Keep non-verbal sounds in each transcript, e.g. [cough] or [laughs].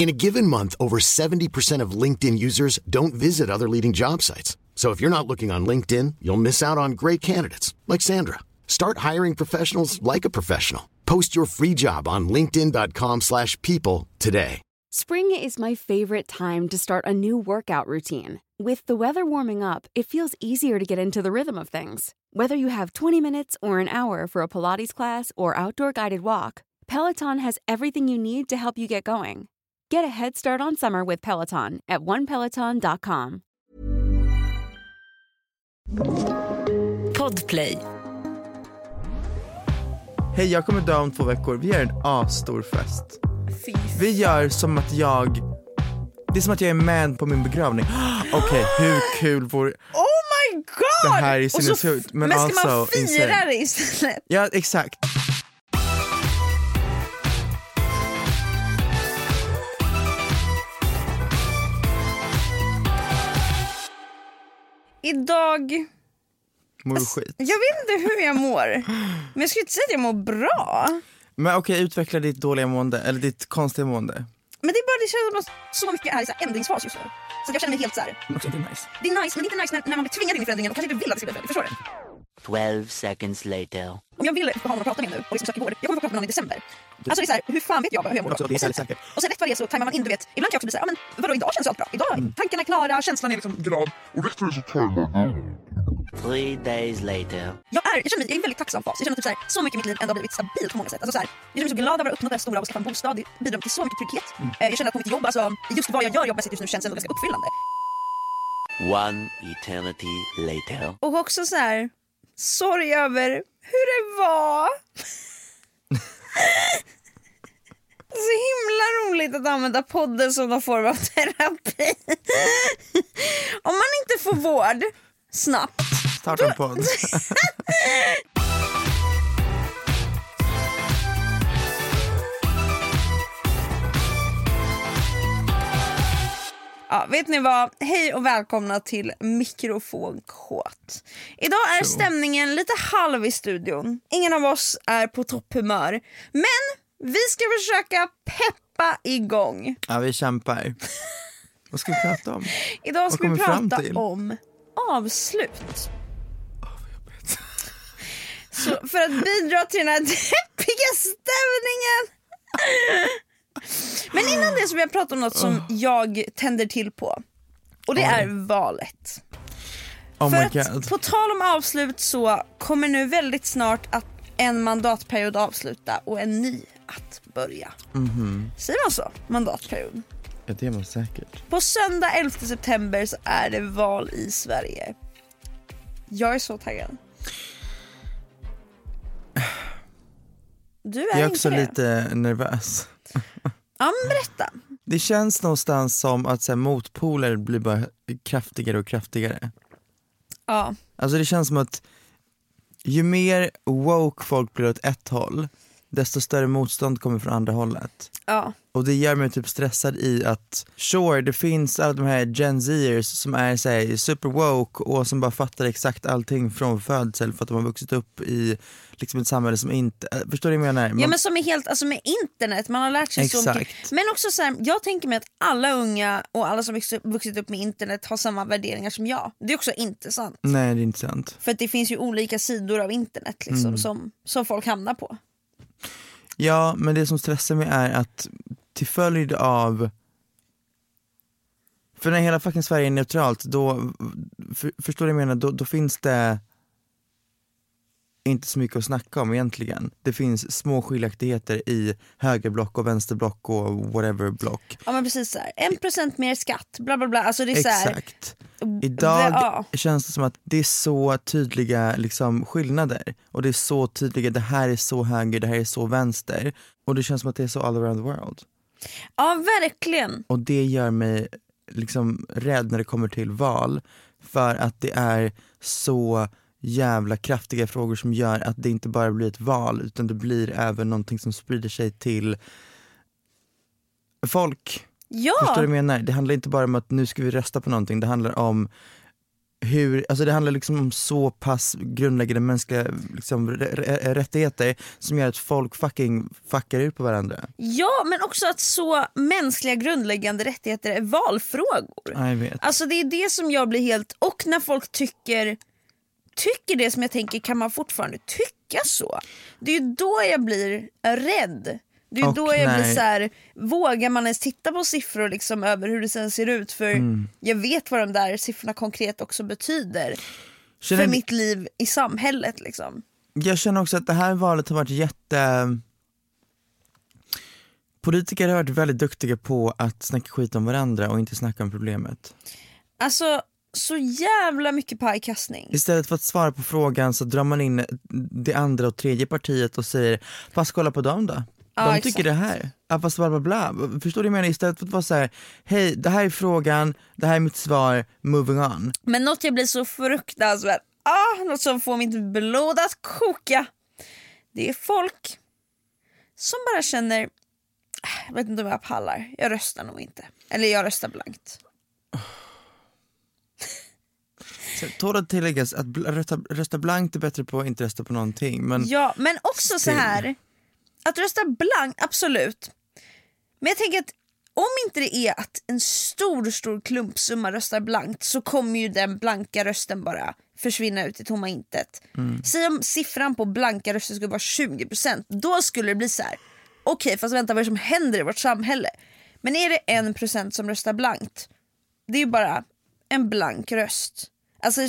In a given month, over 70% of LinkedIn users don't visit other leading job sites. So if you're not looking on LinkedIn, you'll miss out on great candidates like Sandra. Start hiring professionals like a professional. Post your free job on linkedin.com/people today. Spring is my favorite time to start a new workout routine. With the weather warming up, it feels easier to get into the rhythm of things. Whether you have 20 minutes or an hour for a Pilates class or outdoor guided walk, Peloton has everything you need to help you get going. Get a head start on summer with Peloton at onepeloton.com. Podplay. Hej, jag kommer dö om två veckor. Vi gör en asstor fest. Vi gör som att jag... Det är som att jag är med på min begravning. [gasps] Okej, hur kul vore... Oh my god! Det här är sinnessjukt, men men ska man also fira insane. det istället? Ja, exakt. Idag, Mår du skit? jag vet inte hur jag mår, men jag skulle inte säga att jag mår bra. Men okej, utveckla ditt dåliga mående, eller ditt konstiga mående. Men det är bara det känns som att så mycket är i så här ändringsfas just nu. Så jag känner mig helt så här. Men också, det är nice. det är nice men det är inte nice när, när man blir tvingad in i förändringen och kanske inte vill att det ska bli förändring. Förstår du? 12 seconds later. Om jag vill ha någon att prata med nu och liksom söka vård, jag kommer få prata med någon i december. Alltså det är så här, hur fan vet jag hur jag mår också, det är Och sen-. Och sen rätt vad det är så tajmar man in, du vet. Ibland kan jag också bli så här, ja men vadå idag känns allt bra. Idag, tankarna är klara, känslan är liksom glad. Three days later. Jag är, jag känner mig, jag är i en väldigt tacksam fas. Jag känner typ så, här, så mycket i mitt liv ändå har blivit stabilt på många sätt. Alltså så här, jag känner mig så glad över att ha uppnått det här stora och skaffa en bostad. Det bidrar till så mycket trygghet. Eh, Jag känner att på mitt jobb, alltså, just vad jag gör jobbmässigt just nu känns ändå ganska uppfyllande. One eternity later. Och också så här, sorg över hur det var. Så himla roligt att använda podden som någon form av terapi. Om man inte får vård snabbt Starta en podd. [laughs] Ja, vet ni vad? Hej och välkomna till Mikrofonkåt. Idag är stämningen lite halv i studion. Ingen av oss är på topphumör. Men vi ska försöka peppa igång. Ja, vi kämpar. Vad ska vi prata om? [laughs] Idag ska vi prata om avslut. Så för att bidra till den här [laughs] deppiga stämningen. Men innan det så vill jag prata om något som jag tänder till på. Och det är valet. Oh För att på tal om avslut så kommer nu väldigt snart att en mandatperiod avsluta och en ny att börja. Mhm. Säger man så? Mandatperiod. Ja, det är man säkert. På söndag 11 september så är det val i Sverige. Jag är så taggad. [sighs] Du är, Jag är också det? lite nervös. Ja men berätta. Det känns någonstans som att så här, motpoler blir bara kraftigare och kraftigare. Ja. Alltså det känns som att ju mer woke folk blir åt ett håll, desto större motstånd kommer från andra hållet. Ja. Och det gör mig typ stressad i att, sure det finns alla de här Gen Zers som är så här, super woke och som bara fattar exakt allting från födsel för att de har vuxit upp i liksom ett samhälle som inte, äh, förstår du vad jag menar? ja Man- men som är helt, alltså med internet, man har lärt sig så mycket. Exakt. Men också så här, jag tänker mig att alla unga och alla som vuxit- upp med internet har samma värderingar som jag. Det är också inte sant. Nej det är inte sant. För det finns ju olika sidor av internet liksom, Mm. som, som folk hamnar på. Ja, men det som stressar mig är att till följd av för när hela fucking Sverige är neutralt, då, för, förstår du vad jag menar, då, då finns det inte så mycket att snacka om egentligen. Det finns små skiljaktigheter i högerblock och vänsterblock och whatever block. Ja men precis såhär, en procent mer skatt, bla bla bla. Alltså det är så här, Exakt. Idag ja. känns det som att det är så tydliga liksom, skillnader och det är så tydliga, det här är så höger, det här är så vänster och det känns som att det är så all around the world. Ja verkligen. Och det gör mig liksom rädd när det kommer till val för att det är så jävla kraftiga frågor som gör att det inte bara blir ett val utan det blir även någonting som sprider sig till folk. Ja. Förstår du vad jag menar? Det handlar inte bara om att nu ska vi rösta på någonting, det handlar om hur, alltså det handlar liksom om så pass grundläggande mänskliga liksom, rä- rä- rättigheter som gör att folk fucking fuckar ut på varandra. Ja men också att så mänskliga grundläggande rättigheter är valfrågor. Ja, jag vet. Alltså det är det som jag blir helt, och när folk tycker tycker det som jag tänker, kan man fortfarande tycka så? Det är ju då jag blir rädd. Det är Och då jag blir när- så här, vågar man ens titta på siffror liksom över hur det sen ser ut? För Mm. jag vet vad de där siffrorna konkret också betyder Känner för mitt liv i samhället. Liksom. Jag känner också att det här valet har varit jätte... Politiker har varit väldigt duktiga på att snacka skit om varandra och inte snacka om problemet. Alltså så jävla mycket pajkastning. Istället för att svara på frågan så drar man in det andra och tredje partiet och säger fast kolla på dem då. Ja, De exakt. tycker det här. Ja, fast bla bla bla. Förstår du vad jag menar? Istället för att vara så här, hej det här är frågan, det här är mitt svar, moving on. Men något jag blir så fruktansvärt, ah, något som får mitt blod att koka. Det är folk som bara känner, "Ah, jag vet inte om jag pallar, jag röstar nog inte. Eller jag röstar blankt. Tål att tilläggas att rösta, rösta blankt är bättre på att inte rösta på någonting. Men Ja, men också så här att rösta blankt, absolut. Men jag tänker att om inte det är att en stor, stor klumpsumma röstar blankt så kommer ju den blanka rösten bara försvinna ut i tomma intet. Säg om siffran på blanka röster skulle vara 20%, då skulle det bli så här. okej fast vänta vad är det som händer i vårt samhälle? Men är det 1% som röstar blankt, det är ju bara en blank röst. Alltså,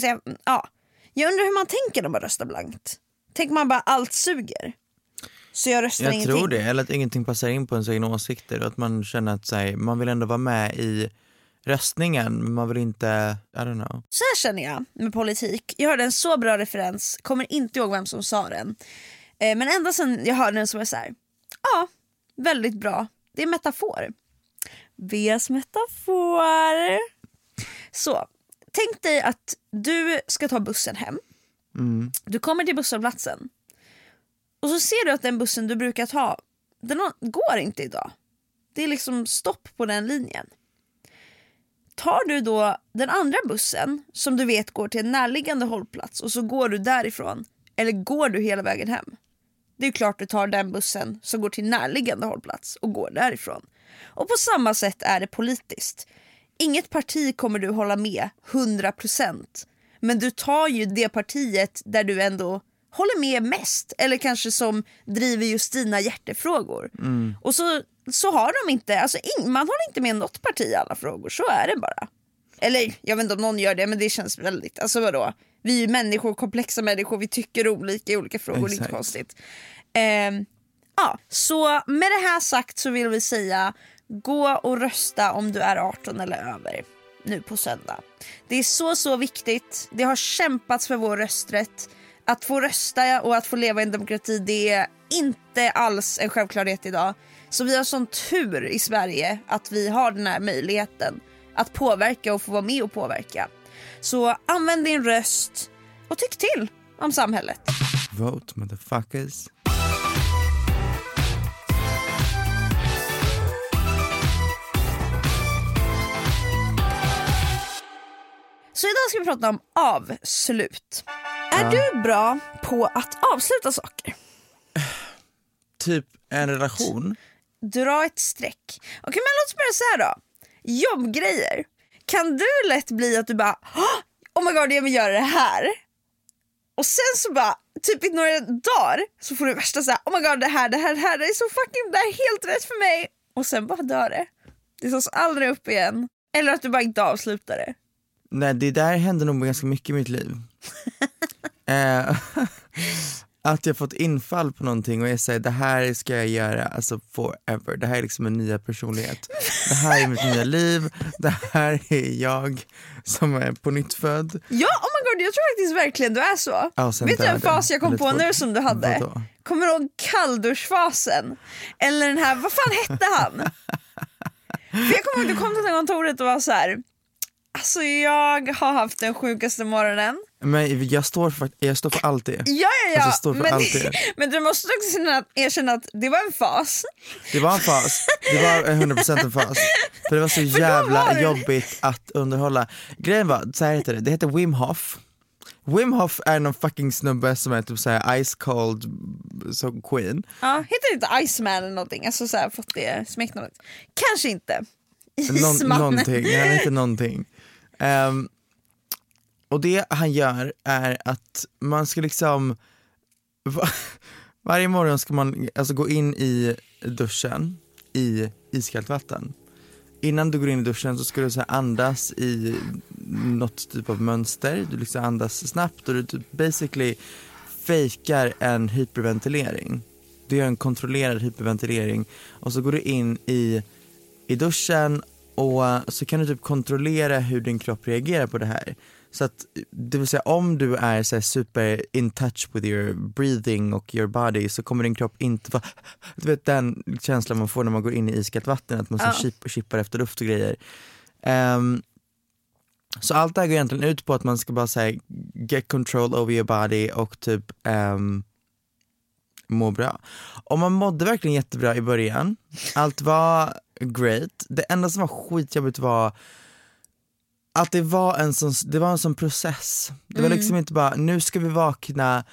ja. jag undrar hur man tänker när man röstar blankt. Tänker man bara allt suger? Så jag röstar jag ingenting? tror det, eller att ingenting passar in på ens egna åsikter och att man känner att här, man vill ändå vara med i röstningen men man vill inte, I don't know. Så här känner jag med politik. Jag hörde en så bra referens, kommer inte ihåg vem som sa den. Eh, men ända sedan jag hörde den så var jag så här. ja, väldigt bra. Det är metafor. Bs metafor. Så, tänk dig att du ska ta bussen hem. Du kommer till busshållplatsen. Och så ser du att den bussen du brukar ta, den går inte idag. Det är liksom stopp på den linjen. Tar du då den andra bussen som du vet går till en närliggande hållplats och så går du därifrån eller går du hela vägen hem? Det är klart du tar den bussen som går till närliggande hållplats och går därifrån. Och på samma sätt är det politiskt. Inget parti kommer du hålla med 100% men du tar ju det partiet där du ändå håller med mest eller kanske som driver just dina hjärtefrågor. Och så, så har de inte, alltså ing, man håller inte med något parti i alla frågor, så är det bara. Eller jag vet inte om någon gör det men det känns väldigt, alltså vadå? Vi är ju människor, komplexa människor, vi tycker olika i olika frågor, det är inte Exakt. konstigt. Ehm, ja, så med det här sagt så vill vi säga gå och rösta om du är 18 eller över nu på söndag. Det är så så viktigt, det har kämpats för vår rösträtt. Att få rösta och att få leva i en demokrati det är inte alls en självklarhet idag. Så vi har sån tur i Sverige att vi har den här möjligheten att påverka och få vara med och påverka. Så använd din röst och tyck till om samhället. Vote motherfuckers. Så idag ska vi prata om avslut. Är du bra på att avsluta saker? Typ en relation. Dra ett streck. Okej men låt oss börja så här då. Jobbgrejer. Kan du lätt bli att du bara oh my god jag vill göra det här. Och sen så bara typ i några dagar så får du värsta så här, oh my god det här, det här, det här, det är så fucking, det här är helt rätt för mig. Och sen bara dör det. Det tas aldrig upp igen. Eller att du bara inte avslutar det. Nej det där händer nog ganska mycket i mitt liv. [laughs] eh, [laughs] att jag fått infall på någonting och jag säger det här ska jag göra alltså forever. Det här är liksom en nya personlighet. Det här är mitt nya liv, det här är jag som är på nytt född. Ja, oh my god, jag tror faktiskt verkligen du är så. Ja, Vet du en fas jag kom på nu som du hade? Vadå? Kommer du ihåg kallduschfasen? Eller den här, vad fan hette han? [laughs] För jag kommer ihåg du kom till kontoret och var så här. Alltså jag har haft den sjukaste morgonen. Men jag står för, jag står för allt det. Ja ja ja, Alltså, men, [laughs] men du måste också erkänna- att det var en fas. Det var en fas, det var 100% en fas. För det var så [laughs] jävla var jobbigt att underhålla. Grejen var, så här heter det, det heter Wim Hof. Wim Hof är någon fucking snubbe som är typ såhär ice cold som queen. Ja, heter det inte Iceman eller någonting? Alltså så här, fått det smeknamnet. Kanske inte. Någon, Ismannen. någonting, han heter någonting. Um, och det han gör är att man ska liksom, [laughs] var, varje morgon ska man alltså gå in i duschen i iskallt vatten. Innan du går in i duschen så ska du så här andas i något typ av mönster, du liksom andas snabbt och du typ basically fejkar en hyperventilering. Du gör en kontrollerad hyperventilering och så går du in i i duschen och så kan du typ kontrollera hur din kropp reagerar på det här. Så att, det vill säga om du är så super in touch with your breathing och your body så kommer din kropp inte vara, du vet den känslan man får när man går in i iskallt vatten, att man så Ja. chip, chippar efter luft och grejer. Ehm, så allt det här går egentligen ut på att man ska bara säga get control over your body och typ ehm, må bra. Och man mådde verkligen jättebra i början. Allt var great. Det enda som var skitjobbigt var att det var en sån, det var en sån process. Det var liksom inte bara, nu ska vi vakna,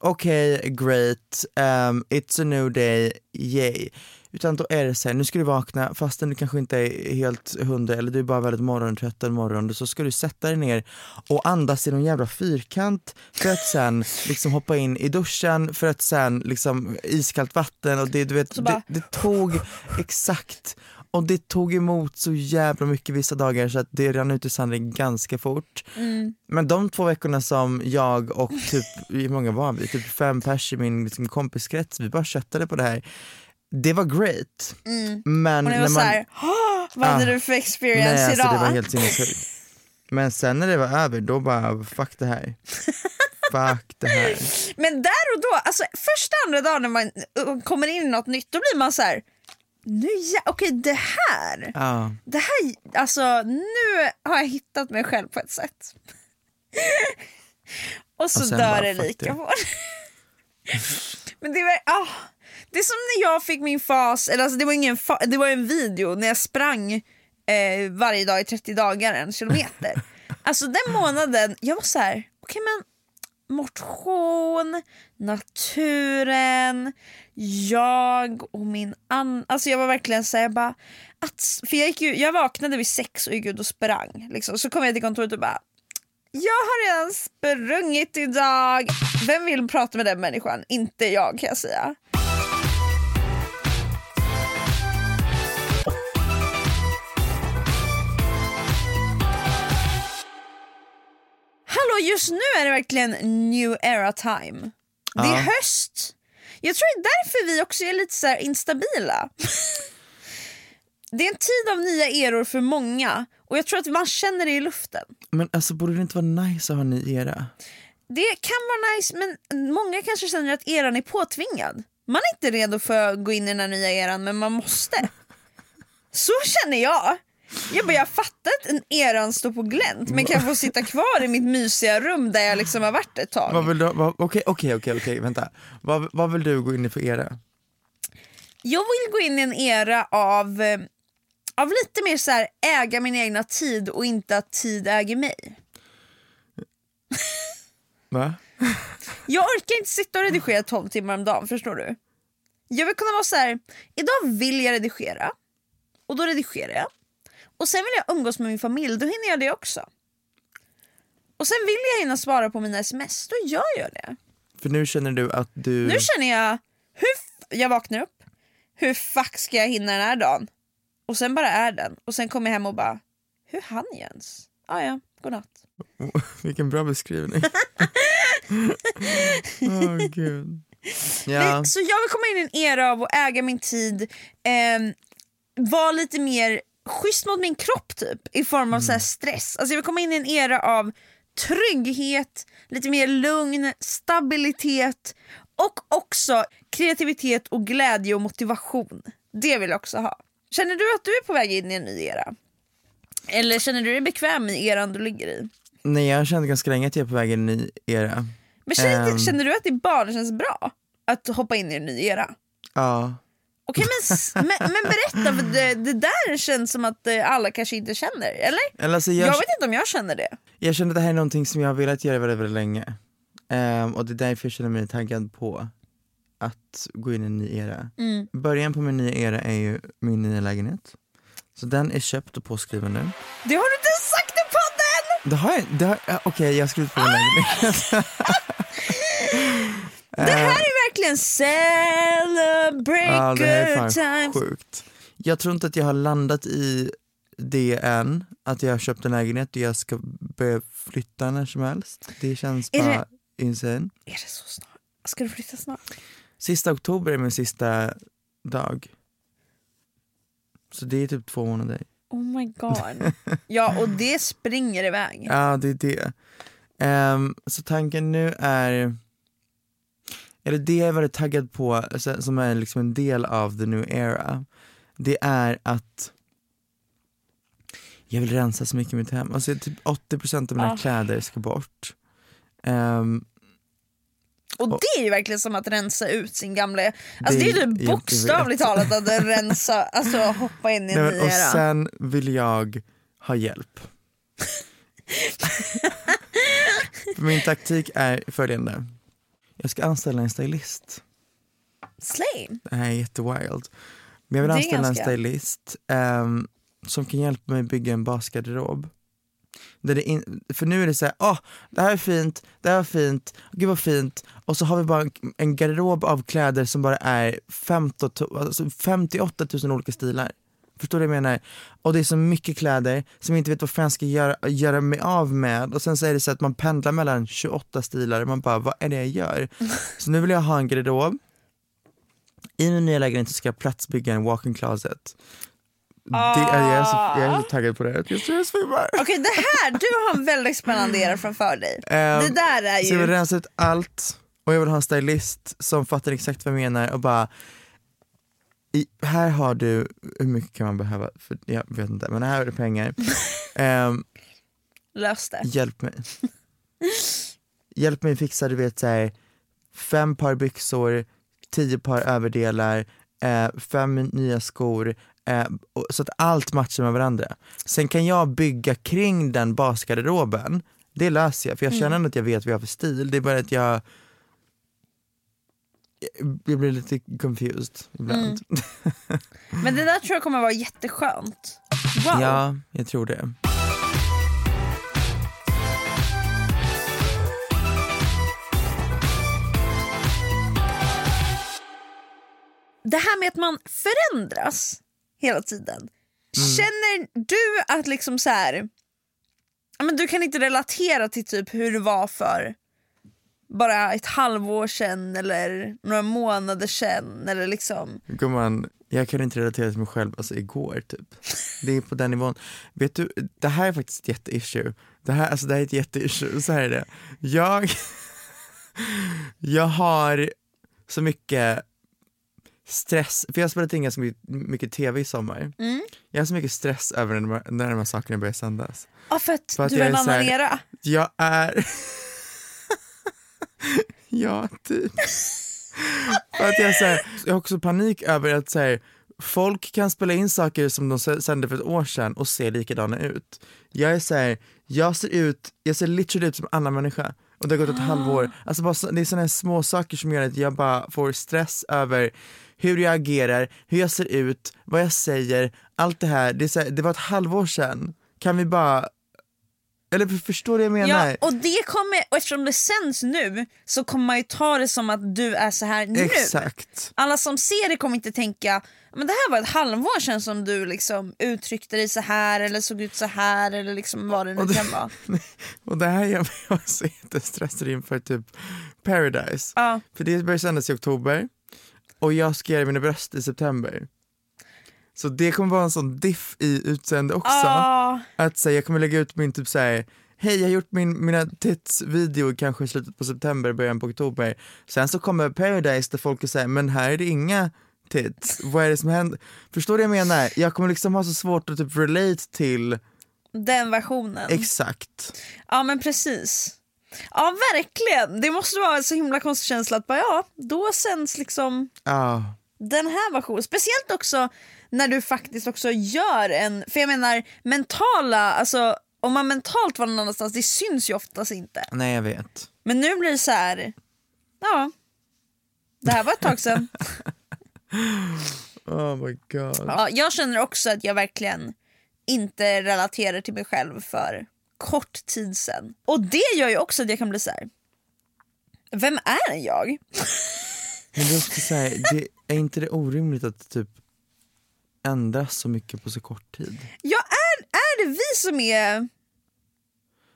okej, great, um, it's a new day, yay. Utan då är det så här, nu ska du vakna fastän du kanske inte är helt hundra eller du är bara väldigt morgontrött en morgon. Så ska du sätta dig ner och andas i någon jävla fyrkant för att sen liksom hoppa in i duschen för att sen liksom iskallt vatten och det, du vet, det, det tog exakt och det tog emot så jävla mycket vissa dagar så att det rann ut i sanden ganska fort. Men de två veckorna som jag och typ, hur många var vi? Typ fem pers i min liksom, kompiskrets, vi bara köttade på det här. Det var great. Men Och när var man... såhär, vad hade Ah. du för experience Nej alltså idag? det var helt sinnessjukt. Men sen när det var över, då bara fuck det här. [laughs] fuck det här. Men där och då, alltså första andra dagen när man uh, kommer in i något nytt då blir man så här. Nu ja, okej det här, Ja. det här, alltså nu har jag hittat mig själv på ett sätt. [laughs] och så Och dör bara, det lika det. [laughs] Men det var, ah, det är som när jag fick min fas, eller alltså det var ingen fa- det var en video när jag sprang eh, varje dag i 30 dagar en kilometer. [laughs] alltså den månaden, jag var så här, okej men motion, naturen, jag och min an... Alltså jag var verkligen såhär, jag bara... Att, för jag, gick ju, jag vaknade vid sex och gick ut och sprang. Liksom. Så kom jag till kontoret och bara... Jag har redan sprungit idag. Vem vill prata med den människan? Inte jag kan jag säga. Hallå, just nu är det verkligen new era time. Det är Ja. höst. Jag tror det är därför vi också är lite så instabila. det är en tid av nya eror för många och jag tror att man känner det i luften. Men alltså borde det inte vara nice att ha en ny era? Det kan vara nice men många kanske känner att eran är påtvingad. Man är inte redo för att gå in i den här nya eran men man måste. Så känner jag. Jag bara, jag fattar att en eran står på glänt men kan jag få sitta kvar i mitt mysiga rum där jag liksom har varit ett tag. Vad vill du, vad, okej okej okej okej vänta. Vad, vad vill du gå in i för era? Jag vill gå in i en era av, eh, av lite mer så här äga min egna tid och inte att tid äger mig. Va? Jag orkar inte sitta och redigera 12 timmar om dagen, förstår du? Jag vill kunna vara så här. idag vill jag redigera och då redigerar jag. Och sen vill jag umgås med min familj, då hinner jag det också. Och sen vill jag hinna svara på mina sms, då gör jag det. För nu känner du att du... Nu känner jag, hur jag vaknar upp, hur fuck ska jag hinna den här dagen? Och sen bara är den. Och sen kommer jag hem och bara, hur hann jag ens? Ah, ja, godnatt. [laughs] Vilken bra beskrivning. [laughs] Åh gud. Ja. Så jag vill komma in i en era av att äga min tid, eh, vara lite mer schysst mot min kropp typ i form av så här stress. Alltså jag vill komma in i en era av trygghet, lite mer lugn, stabilitet och också kreativitet och glädje och motivation. Det vill jag också ha. Känner du att du är på väg in i en ny era? Eller känner du dig bekväm i eran du ligger i? Nej jag har känt ganska länge att jag är på väg in i en ny era. Men känner, Ehm. känner du att ditt barn känns bra? Att hoppa in i en ny era? Ja. Okej men, men, men berätta, för det, det där känns som att eh, alla kanske inte känner, eller? Eller alltså Jag, jag, vet inte om jag känner det. jag känner att det här är någonting som jag har velat göra väldigt, väldigt länge. Ehm, och det är därför jag känner mig taggad på att gå in i en ny era. Mm. Början på min nya era är ju min nya lägenhet. Så den är köpt och påskriven nu. Det har du inte sagt i podden! Det har jag, det har, ja, okej jag har skrivit på min lägenhet. [laughs] [laughs] Det här är verkligen celebrate Ja, det här är good fan times. sjukt. Jag tror inte att jag har landat i det än, att jag har köpt en lägenhet och jag ska börja flytta när som helst. Det känns Är bara insane. Är det så snart? Ska du flytta snart? Sista oktober är min sista dag. Så det är typ två månader. Oh my god. [laughs] Ja och det springer iväg. Ja, det är det. Ehm, så tanken nu är, eller det jag är väldigt taggad på, alltså, som är liksom en del av the new era, det är att jag vill rensa så mycket i mitt hem. Alltså typ 80% av mina Ah. kläder ska bort. Ehm, Och det är ju verkligen som att rensa ut sin gamla... Alltså det, är ju jag bokstavligt talat att rensa, alltså hoppa in i en ny och sen vill jag ha hjälp. [laughs] Min taktik är följande. Jag ska anställa en stylist. Slay. Det här är jättewild. Men jag vill anställa ganska- en stylist ehm, som kan hjälpa mig bygga en basgarderob. Där det in, för nu är det så här, åh, det här är fint, det här är fint, gud vad fint. Och så har vi bara en, en garderob av kläder som bara är 15, to- alltså 58 000 olika stilar. Förstår du vad jag menar? Och det är så mycket kläder som jag inte vet vad fan ska göra, göra mig av med. Och sen så är det så att man pendlar mellan 28 stilar och man bara, vad är det jag gör? [laughs] Så nu vill jag ha en garderob. I min nya lägenhet så ska jag platsbygga en walk-in closet. Det är, jag, är så, jag är så taggad på det. Jag tror jag svimmar. Okej det här, du har en väldigt spännande era framför dig. Ehm, det där är Så jag vill ju... rensa ut allt och jag vill ha en stylist som fattar exakt vad jag menar och bara i, här har du, hur mycket kan man behöva? För jag vet inte, men här är det pengar. [laughs] Ehm, Lös det. hjälp mig. hjälp mig fixa du vet så här, fem par byxor, tio par överdelar, eh, fem nya skor, eh, och, så att allt matchar med varandra. Sen kan jag bygga kring den basgarderoben, det löser jag för jag känner ändå att jag vet vad jag har för stil, det är bara att jag jag blir lite confused ibland. Men det där tror jag kommer vara jätteskönt. Wow. Ja, jag tror det. Det här med att man förändras hela tiden. Mm. Känner du att liksom så här, men du kan inte relatera till typ hur det var för bara ett halvår sedan eller några månader sedan eller liksom Gumman, jag kan inte relatera till mig själv alltså igår typ. Det är på den nivån. Vet du, det här är faktiskt ett jätteissue. Det här, alltså det här är ett jätteissue, så här är det. Jag, [laughs] jag har så mycket stress, för jag har spelat in ganska mycket, mycket tv i sommar. Jag har så mycket stress över när de här, när de här sakerna börjar sändas. Ja för att, För att du är en annan era. Jag är... [laughs] ja, typ. För att jag, så här, jag har också panik över att så här, folk kan spela in saker som de sände för ett år sedan och se likadana ut. Jag är så här, jag ser ut, jag ser literally ut som en annan människa. Och det har gått ett halvår. [gasps] Alltså bara, det är sådana här små saker som gör att jag bara får stress över hur jag agerar, hur jag ser ut, vad jag säger, allt det här. Det, här, det var ett halvår sedan. Kan vi bara eller för- förstår du vad jag menar? Ja, och det kommer, och eftersom det sänds nu så kommer man ju ta det som att du är så här nu. Exakt. Alla som ser det kommer inte tänka men det här var ett halvår sedan som du liksom uttryckte dig så här eller såg ut så här eller liksom vad det nu Och det- kan vara. [laughs] Och det här gör mig [laughs] också jättestressad inför typ Paradise. Ja. För det börjar sändas i oktober och jag ska göra mina bröst i september. Så det kommer vara en sån diff i utseende också. Ah, Att säga, jag kommer lägga ut min typ såhär, hej jag har gjort min, mina tits-video kanske i slutet på september, början på oktober. Sen så kommer Paradise där folk säger, men här är det inga it. Vad är det som händer? Förstår du vad jag menar? Jag kommer liksom ha så svårt att typ relate till Den versionen. exakt. Ja men precis. Ja verkligen, det måste vara en så himla konstig känsla att bara ja, då sänds liksom Ja, den här versionen. Speciellt också när du faktiskt också gör en, för jag menar mentala, alltså om man mentalt var någon annanstans, det syns ju oftast inte. nej jag vet. Men nu blir det så här. ja, det här var ett tag sedan. [laughs] Oh my god. Ja, jag känner också att jag verkligen inte relaterar till mig själv för kort tid sedan. Och det gör ju också att jag kan bli så här. vem är jag? Men det är också så här, det, är inte det orimligt att typ ändras så mycket på så kort tid? Ja, är, är det vi som är...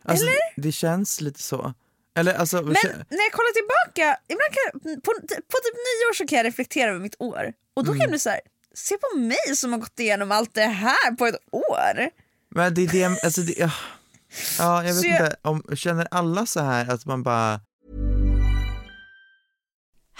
Alltså, Eller? Det känns lite så. Eller alltså, Men när jag kollar tillbaka, ibland kan, på, på typ nio år så kan jag reflektera över mitt år. Och då kan jag bli så här. se på mig som har gått igenom allt det här på ett år. men det är det, alltså det, ja, ja jag vet jag- inte, om, känner alla så här att man bara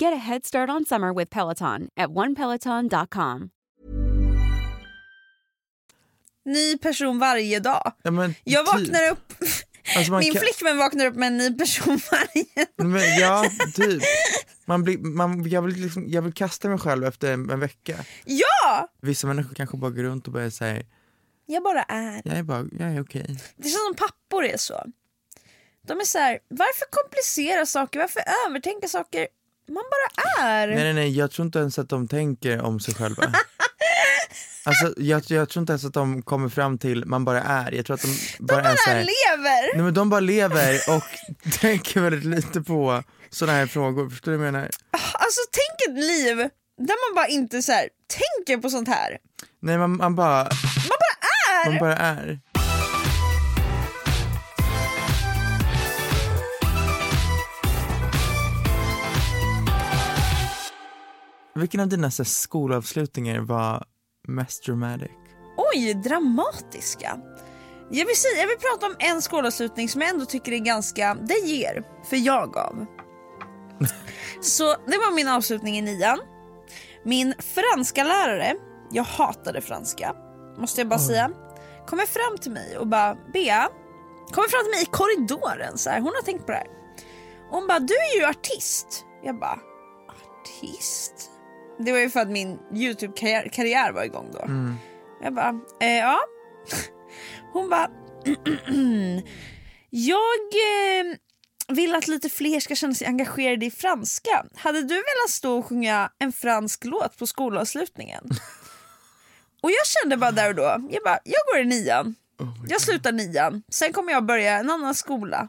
Get a head start on summer with Peloton at onepeloton.com. Ny person varje dag. ja, men, Jag typ. vaknar upp, Alltså, man min kan- flickvän vaknar upp med en ny person varje dag. Men, ja, [laughs] typ. Man blir, man, jag, vill liksom, jag vill kasta mig själv efter en, en vecka. Ja! Vissa människor kanske bara går runt och bara säger Jag bara är. jag är bara, jag är okej. Det känns som pappor är så. De är så här, varför komplicera saker? Varför övertänka saker? Man bara är. Nej nej nej, jag tror inte ens att de tänker om sig själva. [laughs] Alltså jag, jag tror inte ens att de kommer fram till man bara är, jag tror att de bara, De är så bara här, lever. Nej men de bara lever och [laughs] tänker väldigt lite på sådana här frågor, förstår du vad jag menar? Alltså tänk ett liv där man bara inte så här, tänker på sånt här. Nej man, man bara, Man bara är. man bara är. Vilken av dina så skolavslutningar var mest dramatic? Oj, dramatiska. Jag vill, säga, jag vill prata om en skolavslutning som jag ändå tycker är ganska, det ger, för jag gav. [laughs] Så det var min avslutning i nian. Min franska lärare, jag hatade franska, måste jag bara säga, kommer fram till mig och bara Bea, kommer fram till mig i korridoren så här, hon har tänkt på det här. Och hon bara, du är ju artist. Jag bara, artist? Det var ju för att min YouTube-karriär karriär var igång då. Jag bara, eh, ja. [laughs] Hon bara, [clears throat] jag eh, vill att lite fler ska känna sig engagerade i franska. Hade du velat stå och sjunga en fransk låt på skolavslutningen? [laughs] och jag kände bara där och då, jag bara, jag går i nian. jag slutar nian, sen kommer jag börja en annan skola.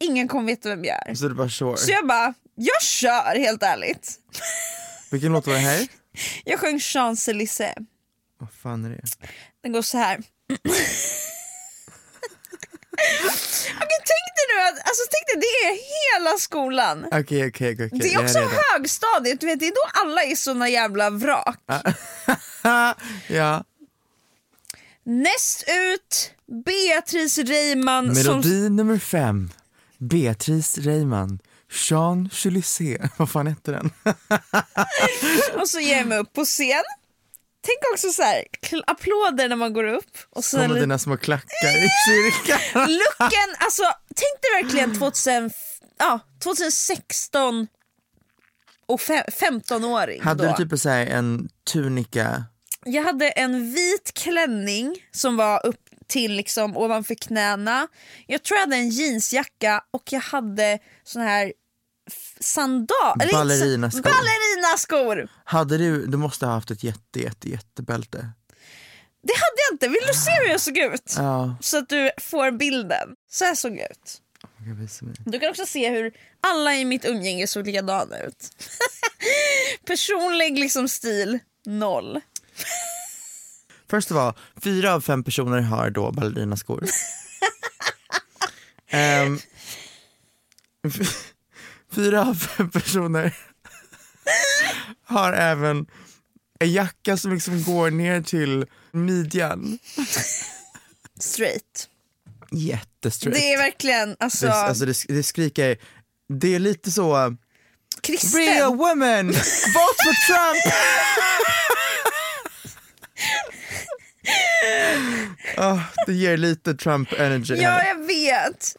Ingen kommer veta vem jag är. Så det var sure. Så jag bara, jag kör helt ärligt. [laughs] Vilken låt var det här? [laughs] Jag sjöng Champs-Élysées. Vad fan är det? Den går så här. [laughs] Okej, tänk dig nu att, alltså tänk dig, det är hela skolan. Okej, okej, okej. Det är också högstadiet, du vet, det är då alla är såna jävla vrak. [laughs] ja. Näst ut, Beatrice Reimann som... Melodi nummer fem. Beatrice Reimann. Jean Chulissé. [laughs] Vad fan hette den? [laughs] Och så ger jag mig upp på scen. Tänk också så här, applåder när man går upp. Och så lite- dina små klackar i kyrkan. [laughs] Looken, alltså tänk dig verkligen 2000, ja, 2016 och fe- 15-åring Hade då. du typ så en tunika? Jag hade en vit klänning som var upp till liksom ovanför knäna. Jag tror jag hade en jeansjacka och jag hade sån här sandal... eller Ballerinaskor. Ballerinaskor! Hade du, du måste ha haft ett jätte, jätte, jättebälte. Det hade jag inte, vill du se hur jag såg ut? Ja, Så att du får bilden. Så här såg jag ut. Du kan också se hur alla i mitt umgänge såg likadana ut. [laughs] Personlig liksom stil, noll. Först av all, fyra av fem personer har då ballerinaskor. F- [laughs] fyra av fem personer har även en jacka som liksom går ner till midjan. Straight. Jättestraight. Det är verkligen alltså, det, alltså det, det skriker, det är lite så, kristen. real women, vote for Trump! Ah, det ger lite Trump energy Ja, jag vet.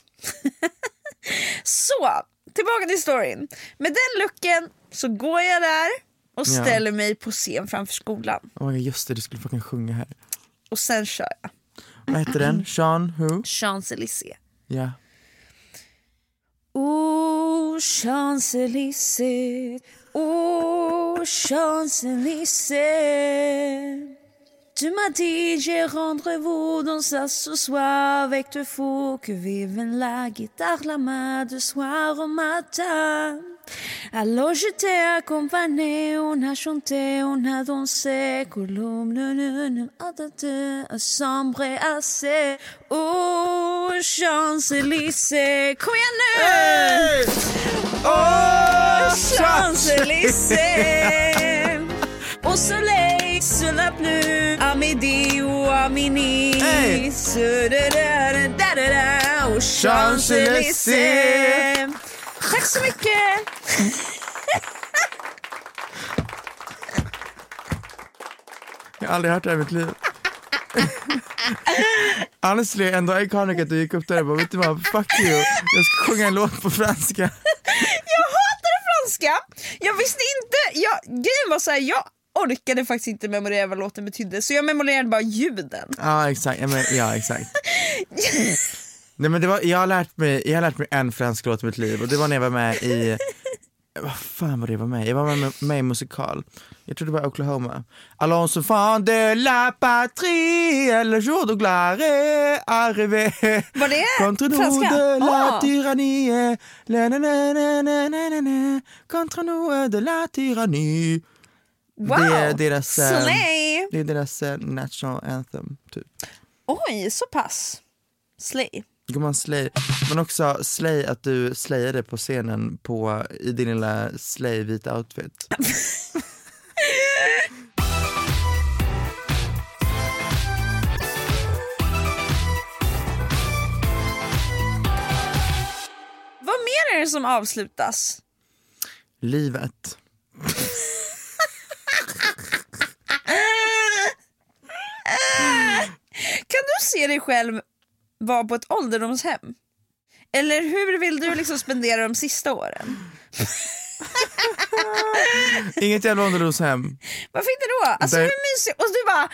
så, tillbaka till storyn. Med den looken så går jag där och Ja. ställer mig på scen framför skolan. God, just det, du skulle fucking sjunga här. Och sen kör jag. Vad heter den? [clears throat] Sean who? Champs-Élysées. Ja. Oh, Champs-Élysées, oh, Champs-Élysées. Tu m'as dit, j'ai rendez-vous dans ça ce soir avec te fou que vive la guitare la main de soir au matin. Alors je t'ai accompagné, on a chanté, on a dansé, colombe, ne, ne, sombre et assez. Oh, Champs-Élysées, nu! Oh, Champs-Élysées Au soleil, sur la pluie, à midi ou à minuit. Hey! Ce da da da da da da, Au Champs-Élysées. Tack så mycket! Jag har aldrig hört det här i mitt liv. Honestly, ändå iconic att du gick upp där och bara, vet du vad, fuck you. Jag ska sjunga en låt på franska. Jag hatar franska! Jag visste inte, jag, grejen var så här, jag orkade faktiskt inte memorera vad låten betydde så jag memorerade bara ljuden. Ja, exakt. Ja, men, ja, exakt. [laughs] Nej, men det var, jag, har lärt mig, jag har lärt mig en fransk låt i mitt liv och det var när jag var med i, vad fan var det jag var med? Jag var med, med i musikal. Jag tror det var Oklahoma. Allons enfants de la patrie, le jour de gloire est arrivé. Var det Contre nous franska? de la Ah. tyrannie, la na na na na na na na. Contre nous de la tyrannie. Wow! Det är deras, eh, Slay! Det är deras eh, national anthem, typ. Oj, så pass. Slay. Gumman slay. Men också slay att du slayade på scenen på, i din lilla slay vita outfit. Vad mer är det som avslutas? Livet. Kan du se dig själv vara på ett ålderdomshem? Eller hur vill du liksom spendera de sista åren? [laughs] Inget jävla ålderdomshem. Varför inte då? Alltså hur mysigt? Och du bara,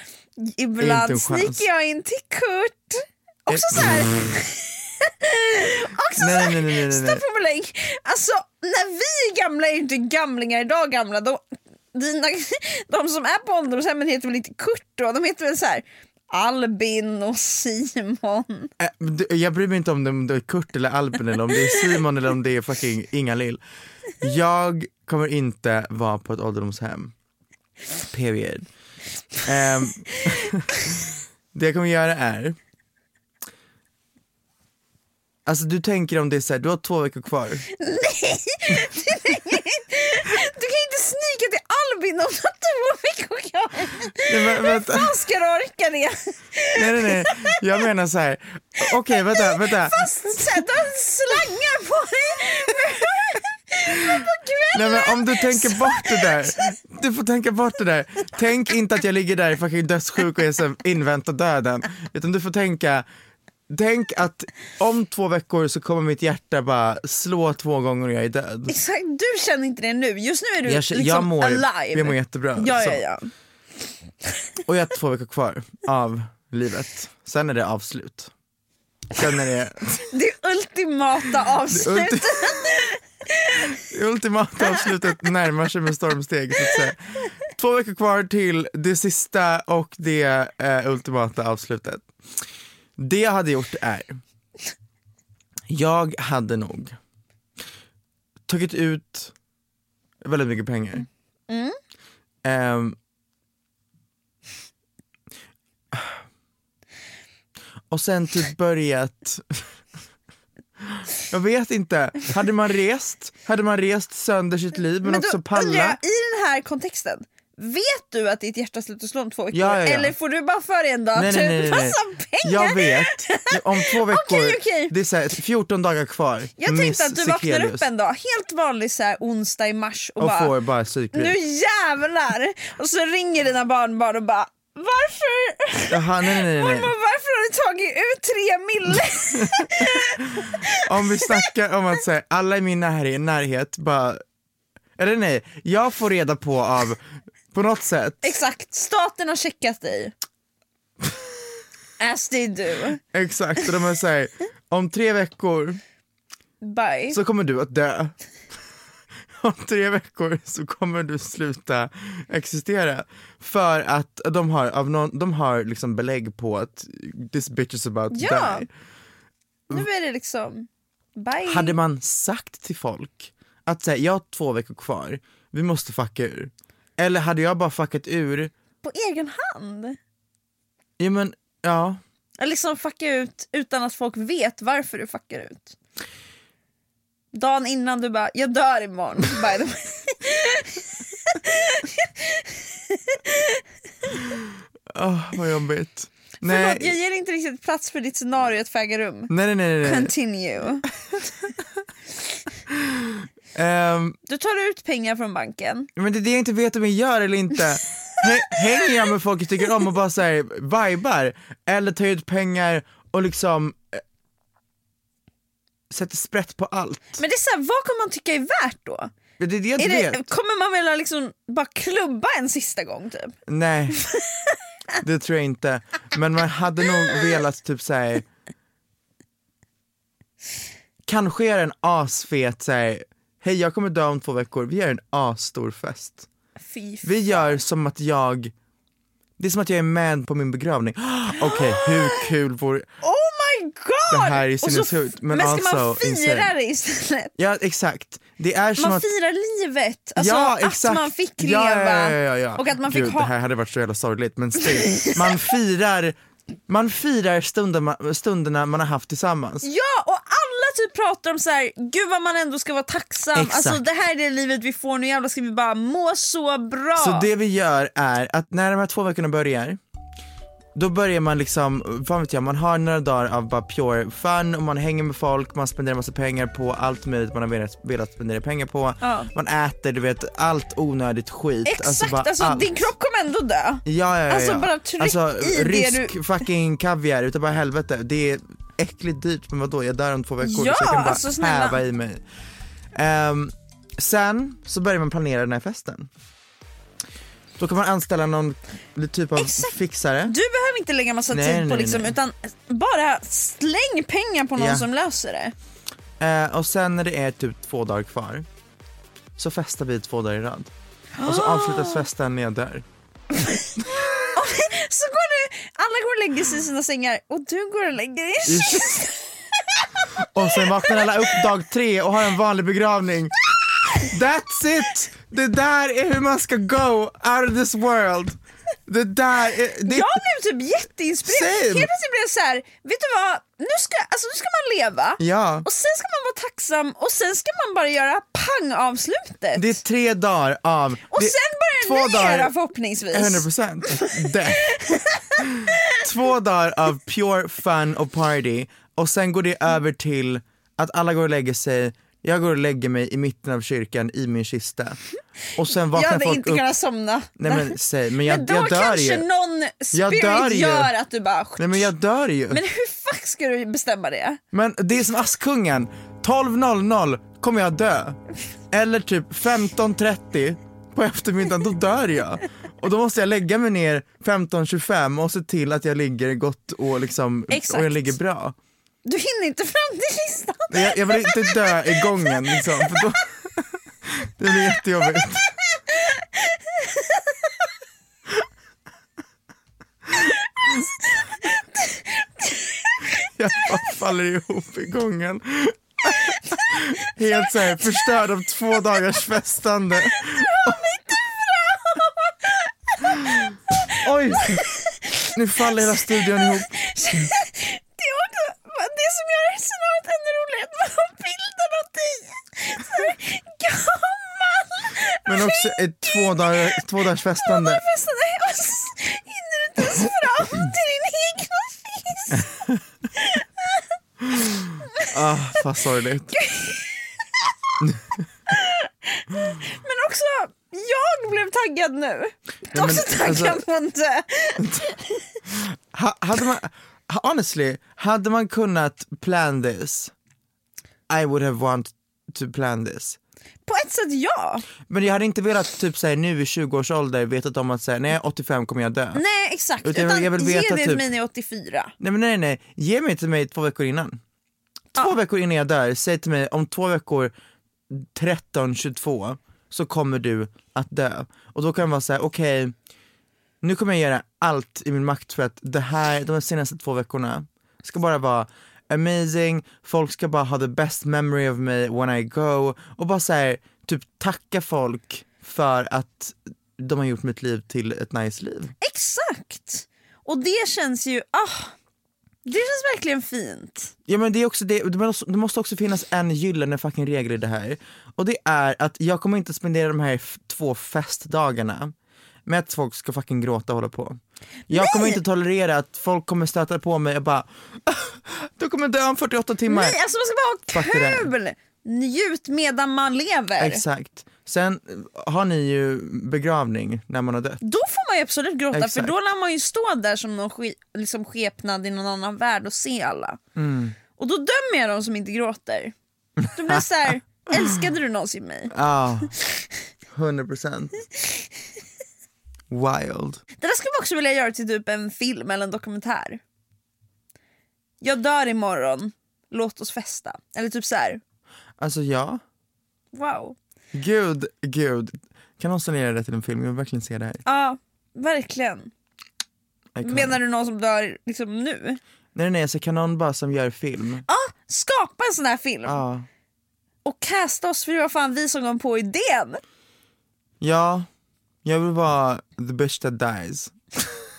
ibland sniker jag in till Kurt. Också så här. [laughs] Också Nej, så nej, nej, nej, nej, stopp formulering. Alltså när vi är gamla är ju inte gamlingar idag gamla. De, dina, [laughs] de som är på ålderdomshemmen heter väl inte Kurt då? De heter väl så här Albin och Simon. Äh, Jag bryr mig inte om det, om det är Kurt eller Albin eller om det är Simon eller om det är fucking Inga-Lill. Jag kommer inte vara på ett ålderdomshem. Period. Ehm, [laughs] det jag kommer göra är Alltså du tänker om det är såhär, du har två veckor kvar. Inte snika till Albin om du veckor kvar. Nej, men, Hur fan ska du orka det? Nej nej nej, jag menar så här. okej vänta, vänta. Fast så här, du har slangar på dig. Men på Nej, men om du tänker bort det där, du får tänka bort det där. Tänk inte att jag ligger där fucking dödssjuk och är så inväntar döden. Utan du får tänka, tänk att om två veckor så kommer mitt hjärta bara slå två gånger och jag är död. Exakt, du känner inte det nu. Just nu är du Jag, liksom jag, mår, alive. jag mår jättebra. Ja, ja, ja. Och jag har två veckor kvar av livet. Sen är det avslut. Sen är det Det ultimata avslutet. ulti- det ultimata avslutet närmar sig med stormsteg. Så. Två veckor kvar till det sista och det eh, ultimata avslutet. Det jag hade gjort är, jag hade nog tagit ut väldigt mycket pengar. Ehm, och sen typ börjat Jag vet inte, hade man rest, hade man rest sönder sitt liv men, Men också då undrar palla jag, i den här kontexten, vet du att ditt hjärta slutar slå om två veckor? Ja, ja, ja. Eller får du bara för dig en dag Nej, typ nej, nej, nej, pengar? Jag vet, om två [laughs] veckor, Okej, okej. det är så här, 14 dagar kvar. Jag Miss tänkte att du vaknar Sekelius. upp en dag, helt vanlig så här, onsdag i mars och, och bara får bara psykbryt. nu jävlar! Och så ringer dina barnbarn och bara varför? Jaha, nej, nej, nej. Mormor, varför har du tagit ut tre mille? [laughs] Om vi snackar om att säga alla i min närhet, närhet bara, eller nej, jag får reda på av, på något sätt, Exakt, staten har checkat dig. As they do. exakt, och de är såhär, om tre veckor Bye. så kommer du att dö. Om tre veckor så kommer du sluta existera. För att de har, av någon, de har liksom belägg på att this bitch is about to Ja. die. Nu är det liksom bye. Hade man sagt till folk att säga jag har två veckor kvar, vi måste fucka ur. Eller hade jag bara fuckat ur, På egen hand? ja men ja, Eller liksom fucka ut utan att folk vet varför du fuckar ut. Dagen innan du bara, jag dör imorgon. [laughs] By the way. [laughs] åh vad jobbigt. Förlåt, jag Nej, ger inte riktigt plats för ditt scenario i ett fägarum. nej nej nej. nej. Continue. [laughs] Ehm, Du tar ut pengar från banken. Men det är det jag inte vet om jag gör eller inte. [laughs] Hä- Hänger jag med folk jag tycker om och bara säger vibar eller tar jag ut pengar och liksom eh, sätter sprätt på allt. Men det är så här, vad kommer man tycka är värt då? Det är det jag Är det, vet. kommer man vilja liksom bara klubba en sista gång typ? Nej, [laughs] det tror jag inte. Men man hade nog velat typ säga kanske göra en asfet såhär, hej jag kommer dö om två veckor, vi gör en asstor fest. Vi gör som att jag, det är som att jag är med på min begravning. [gasps] Okej, hur kul vore Oh my god! Det här är sinnessjukt, men men ska man also fira insane. det istället? Ja exakt, det är som Man att firar livet, alltså ja, att exakt. man fick leva ja, ja, ja, och att man Gud, fick ha... Det här hade varit så jävla sorgligt men still, [laughs] man firar man firar stunderna, stunderna man har haft tillsammans. Ja och typ pratar om så här, gud vad man ändå ska vara tacksam, Exakt. alltså det här är det livet vi får, nu jävlar ska vi bara må så bra. Så det vi gör är att när de här två veckorna börjar då börjar man liksom, vad vet jag, man har några dagar av bara pure fun och man hänger med folk, man spenderar massa pengar på allt möjligt man har velat, velat spendera pengar på. Ja. Man äter, du vet, allt onödigt skit. Exakt, bara alltså, allt. din kropp kommer ändå dö. Ja, ja, ja, Alltså, bara tryck alltså, i det rysk du- fucking kaviar utav bara helvete. Det är äckligt dyrt men vadå, jag dör om två veckor Ja, så jag kan bara alltså, häva i mig. Ehm, sen så börjar man planera den här festen. Då kan man anställa någon typ av Exakt. fixare. Du behöver inte lägga massa Nej, tid nej, på liksom, nej. utan bara släng pengar på någon Ja. som löser det. Eh, och sen när det är typ två dagar kvar så festar vi två dagar i rad. Och så avslutas [gasps] festen när jag dör. [laughs] Så går du, alla går och lägger sig i sina sängar och du går och lägger dig i Och sen vaknar alla upp dag tre och har en vanlig begravning. That's it! Det där är hur man ska go out of this world. Det där är... Det, Jag blev typ jätteinspirerad. Helt plötsligt blev jag så här, vet du vad? Nu ska, alltså, nu ska man leva Ja. och sen ska man vara tacksam och sen ska man bara göra pang-avslutet. det är tre dagar av... Och det, sen börjar två era dagar- förhoppningsvis. 100% death. [laughs] Två dagar av pure fun och party och sen går det över till att alla går och lägger sig, jag går och lägger mig i mitten av kyrkan i min kista. Och sen Jag hade folk inte upp. kunnat somna. Nej men säg, men jag, Men då jag dör kanske ju. någon spirit gör att du bara... Nej men jag dör ju. Men hur fuck ska du bestämma det? Men det är som Askungen, 12.00 kommer jag dö. Eller typ 15.30 på eftermiddagen, då dör jag. Och då måste jag lägga mig ner 15.25 och se till att jag ligger gott och, liksom, Exakt. och jag ligger bra. Du hinner inte fram till listan. Jag, jag vill inte dö i gången liksom, för då, det blir jättejobbigt. Jag bara faller ihop i gången. Helt såhär förstörd av två dagars festande. Oj! Nu faller hela studion ihop. Det är också det som gör scenariot ännu roligare, att man har bilden av dig så här gammal. Men också ett två, dagar, två dagars festande. Festande, och så hinner du inte ens fram till din egna fis. Ah, vad sorgligt. Men också, jag blev taggad nu. Ja, också men, taggad alltså- att dö. Ha, hade man, honestly, hade man kunnat plan this, I would have wanted to plan this. På ett sätt ja. Men jag hade inte velat typ såhär nu i 20 års ålder vetat om att säga när jag är 85 kommer jag dö. Nej exakt, Utan utan jag vill ge veta typ- till mig jag är 84. Nej men nej nej, ge mig till mig två veckor innan. Två veckor innan jag dör, säg till mig om två veckor 13-22 så kommer du att dö. Och då kan jag vara såhär, okej nu kommer jag göra allt i min makt för att det här, de senaste två veckorna ska bara vara amazing, folk ska bara ha the best memory of me when I go och bara såhär typ tacka folk för att de har gjort mitt liv till ett nice liv. Exakt! Och det känns ju, ah, det känns verkligen fint. Ja men det är också det, det måste, också finnas en gyllene fucking regel i det här. Och det är att jag kommer inte spendera de här två festdagarna med att folk ska fucking gråta och hålla på. Jag kommer inte tolerera att folk kommer stöta på mig och bara du kommer dö om 48 timmar. Nej, alltså man ska bara ha kul! Njut medan man lever. Exakt. Sen eh, har ni ju begravning när man har dött. Då får man ju absolut gråta Exakt. för då lär man ju stå där som någon ske, liksom skepnad i någon annan värld och se alla. Mm. Och då dömer jag de som inte gråter. Då blir det så här, [laughs] älskade du någonsin mig? Ja, 100%. Wild. Det där skulle man också vilja göra till typ en film eller en dokumentär. Jag dör imorgon, låt oss festa. Eller typ så här. Alltså ja, wow. Gud, gud. Kan någon sanera det till en film? Jag vill verkligen se det här. Ja, verkligen. Menar du någon som dör liksom nu? Nej nej, så kan någon bara som gör film. Ja, skapa en sån här film. Ja. Och casta oss för det var fan vi som kom på idén. Ja, jag vill vara the bitch that dies.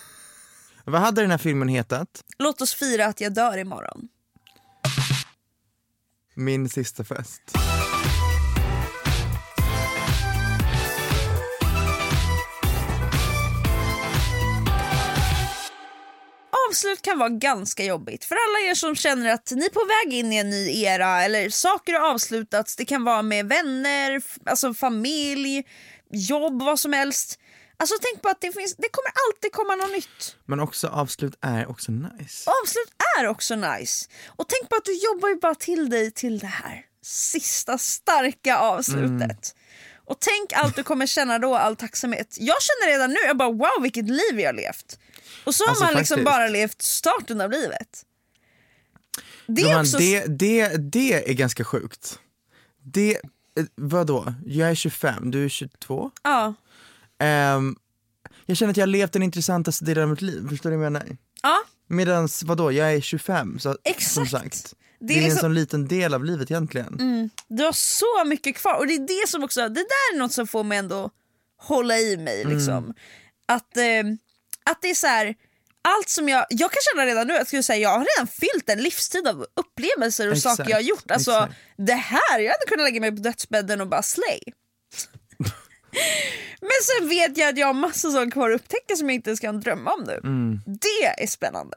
[laughs] Vad hade den här filmen hetat? Låt oss fira att jag dör imorgon. Min sista fest. Avslut kan vara ganska jobbigt för alla er som känner att ni är på väg in i en ny era eller saker har avslutats. Det kan vara med vänner, alltså familj, jobb, vad som helst. Alltså tänk på att det, finns, det kommer alltid komma något nytt. Men också avslut är också nice. Avslut är också nice. Och tänk på att du jobbar ju bara till dig till det här sista starka avslutet. Och tänk allt du kommer känna då, all tacksamhet. Jag känner redan nu, jag bara wow vilket liv jag har levt. Och så har Alltså, man liksom faktiskt. bara levt starten av livet. Det är också... det, det, det är ganska sjukt. Det, eh, vadå? Jag är 25, du är 22. Ja. Ehm, jag känner att jag har levt den intressantaste delen av mitt liv, förstår du vad jag menar? ja, Medans vadå, jag är 25, så, som Exakt. sagt. Det är, en liksom- sån liten del av livet egentligen. Mm, du har så mycket kvar och det är det som också, det där är något som får mig ändå hålla i mig liksom. Att, eh, att det är så här. allt som jag, jag kan känna redan nu att jag, säga, jag har redan fyllt en livstid av upplevelser och Exakt, saker jag har gjort. Alltså exakt. det här, jag hade kunnat lägga mig på dödsbädden och bara slay. [laughs] Men sen vet jag att jag har massa saker kvar att upptäcka som jag inte ens kan drömma om nu. Mm. Det är spännande.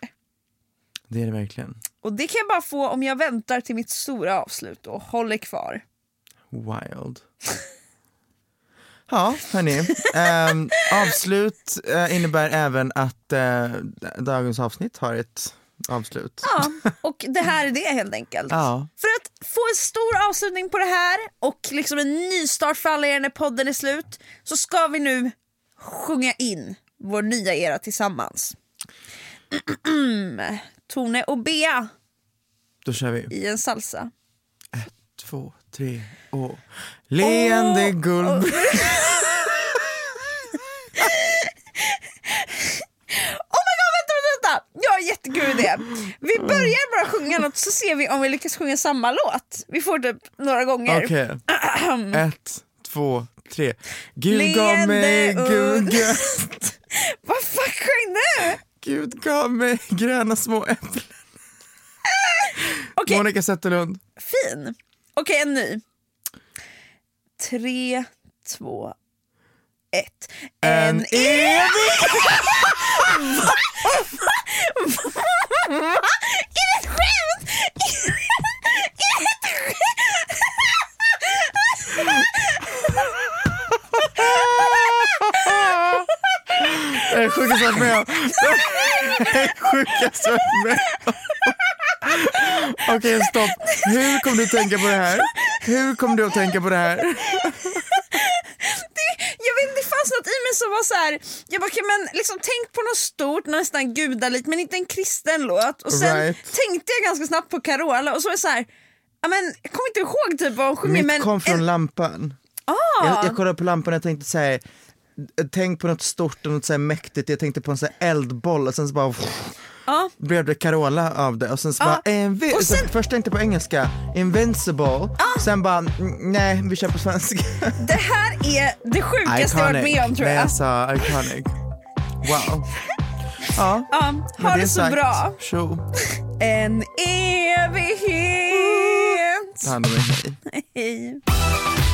Det är det verkligen. Och det kan jag bara få om jag väntar till mitt stora avslut och håller kvar. Wild. Ja, hörni. Ehm, avslut eh, innebär även att eh, dagens avsnitt har ett avslut. Ja, och det här är det helt enkelt. Ja. För att få en stor avslutning på det här och liksom en nystart för alla er när podden är slut så ska vi nu sjunga in vår nya era tillsammans. [clears throat] Tone och Bea Då kör vi. i en salsa. Två, tre och... Leende guld... Oh my god, vänta, vänta, vänta! Jag har en jättekul idé. Vi börjar bara sjunga något så ser vi om vi lyckas sjunga samma låt. Vi får typ några gånger. Okej. [clears throat] Ett, två, tre. Gud gav mig guld... [laughs] Vad fuck sjöng du? Gud gav mig gröna små äpplen. [laughs] Okej. Monica Zetterlund. Fin. Okej, en ny. Tre, två, ett. En evig... Är det ett skämt? Är det ett skämt? Det är sjukaste jag varit med om. Det är sjukaste jag varit med om. Okej, stopp. Hur kom du tänka på det här? Hur kom du att tänka på det här? Det, jag vet inte, det fanns något i mig som var så här. jag bara, okay, men liksom, tänk på något stort, nästan gudalikt men inte en kristen låt. Och sen Right. tänkte jag ganska snabbt på Carola och så var jag så här, ja, men, jag kommer inte ihåg typ vad hon sjunger Mitt men kom från en, lampan. ah, Jag, jag kollade på lampan och jag tänkte säga Tänk på något stort och något så här mäktigt, jag tänkte på en så här eldboll och sen så bara Ja. blev det Carola av det och sen så Ja. bara invi- Och så sen- först tänkte på engelska, invincible, sen bara nej vi kör på svenska. [laughs] det här är det sjukaste jag varit med om tror jag. jag sa iconic. Wow. Ja, Ja, ha det så sagt, bra. Tjo, En evighet. ta hand om dig. Hej. [laughs]